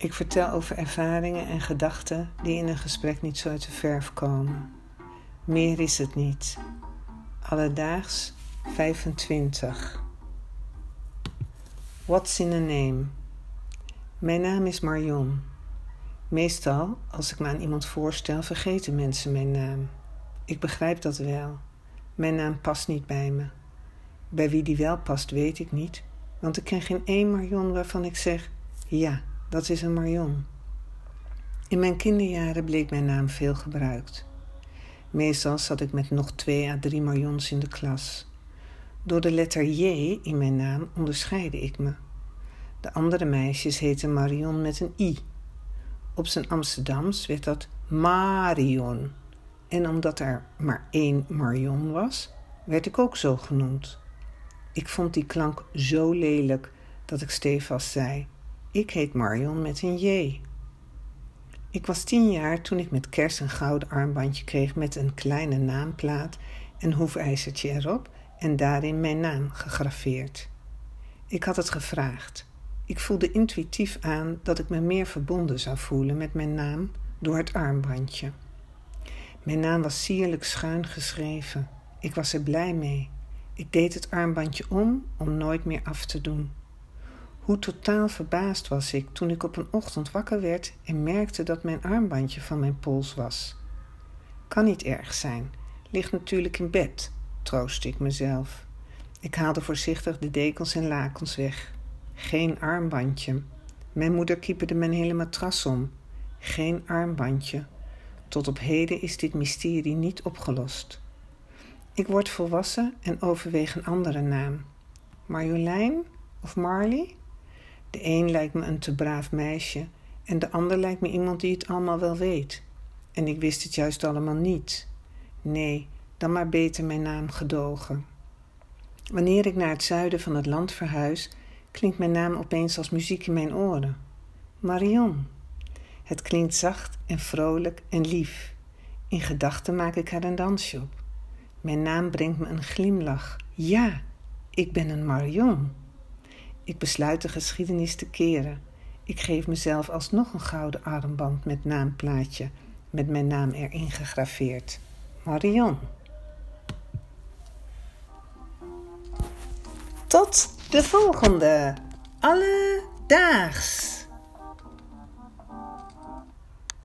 Ik vertel over ervaringen en gedachten die in een gesprek niet zo uit de verf komen. Meer is het niet. Alledaags 25. What's in a name? Mijn naam is Marion. Meestal, als ik me aan iemand voorstel, vergeten mensen mijn naam. Ik begrijp dat wel. Mijn naam past niet bij me. Bij wie die wel past, weet ik niet, want ik ken geen één Marion waarvan ik zeg: ja, dat is een Marion. In mijn kinderjaren bleek mijn naam veel gebruikt. Meestal zat ik met nog twee à drie Marions in de klas. Door de letter J in mijn naam onderscheidde ik me. De andere meisjes heten Marion met een I. Op zijn Amsterdams werd dat Marion. En omdat er maar één Marion was, werd ik ook zo genoemd. Ik vond die klank zo lelijk dat ik stevast zei: Ik heet Marion met een J. Ik was tien jaar toen ik met kerst een gouden armbandje kreeg met een kleine naamplaat en hoefijzertje erop en daarin mijn naam gegraveerd. Ik had het gevraagd. Ik voelde intuïtief aan dat ik me meer verbonden zou voelen met mijn naam door het armbandje. Mijn naam was sierlijk schuin geschreven. Ik was er blij mee. Ik deed het armbandje om om nooit meer af te doen. Hoe totaal verbaasd was ik toen ik op een ochtend wakker werd en merkte dat mijn armbandje van mijn pols was. Kan niet erg zijn, ligt natuurlijk in bed, troostte ik mezelf. Ik haalde voorzichtig de dekens en lakens weg. Geen armbandje. Mijn moeder kieperde mijn hele matras om. Geen armbandje. Tot op heden is dit mysterie niet opgelost. Ik word volwassen en overweeg een andere naam. Marjolein of Marley? De een lijkt me een te braaf meisje en de ander lijkt me iemand die het allemaal wel weet. En ik wist het juist allemaal niet. Nee, dan maar beter mijn naam gedogen. Wanneer ik naar het zuiden van het land verhuis, klinkt mijn naam opeens als muziek in mijn oren. Marion. Het klinkt zacht en vrolijk en lief. In gedachten maak ik er een dansje op. Mijn naam brengt me een glimlach. Ja, ik ben een Marion. Ik besluit de geschiedenis te keren. Ik geef mezelf alsnog een gouden armband met naamplaatje, met mijn naam erin gegraveerd. Marion. Tot de volgende. Alledaags.